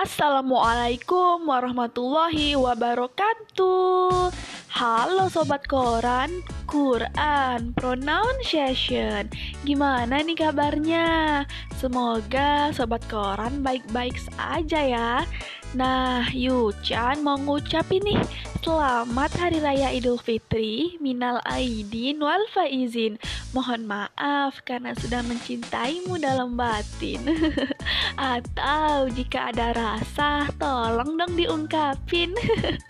Assalamualaikum warahmatullahi wabarakatuh. Halo Sobat Koran, Quran, Pronunciation. Gimana nih kabarnya? Semoga Sobat Koran baik-baik saja ya Nah, Yuchan mau ngucapin nih Selamat Hari Raya Idul Fitri Minal Aidin wal Faizin. Mohon maaf karena sudah mencintaimu dalam batin. Atau jika ada rasa, tolong dong diungkapin.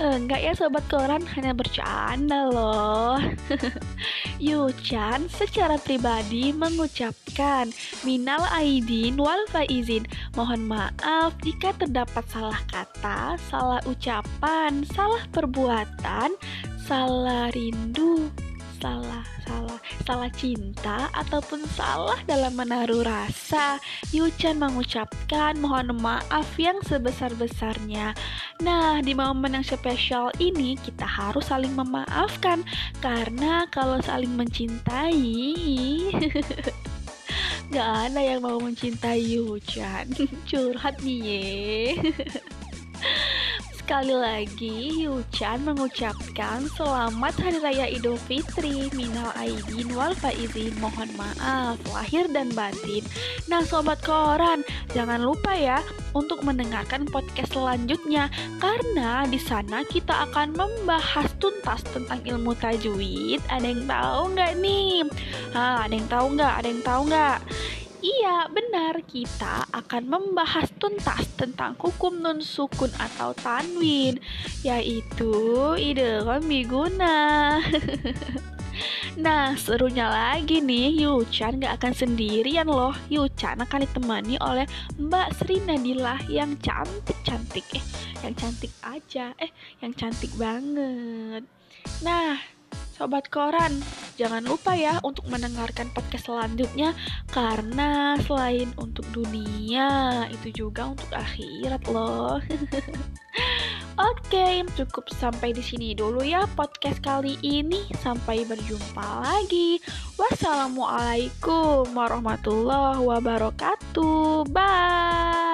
Enggak ya sobat koran, hanya bercanda loh. Yuchan secara pribadi mengucapkan Minal Aidin wal Faizin. Mohon maaf jika terdapat salah kata, salah ucapan, salah perbuatan, salah rindu, salah cinta ataupun salah dalam menaruh rasa Yuchan mengucapkan mohon maaf yang sebesar-besarnya. Nah di momen yang spesial ini kita harus saling memaafkan Karena kalau saling mencintai Gak ada yang mau mencintai Yuchan Curhat nih ye Sekali lagi, Yuchan mengucapkan selamat Hari Raya Idul Fitri, minal aidin wal faizin, mohon maaf lahir dan batin. Nah, sobat koran, jangan lupa ya untuk mendengarkan podcast selanjutnya karena di sana kita akan membahas tuntas tentang ilmu tajwid. Ada yang tahu nggak nih? Hah, ada yang tahu nggak? Ada yang tahu nggak? Iya, benar. Kita akan membahas tuntas tentang hukum nun sukun atau tanwin, yaitu idgham biguna. Nah, serunya lagi nih, Yuchan gak akan sendirian loh. Yuchan akan ditemani oleh Mbak Sri Nadilah yang cantik-cantik. Eh, yang cantik aja. Eh, yang cantik banget. Nah, Sobat Koran, jangan lupa ya untuk mendengarkan podcast selanjutnya karena selain untuk dunia, itu juga untuk akhirat loh. Oke, cukup sampai di sini dulu ya podcast kali ini. Sampai berjumpa lagi. Wassalamualaikum warahmatullahi wabarakatuh. Bye.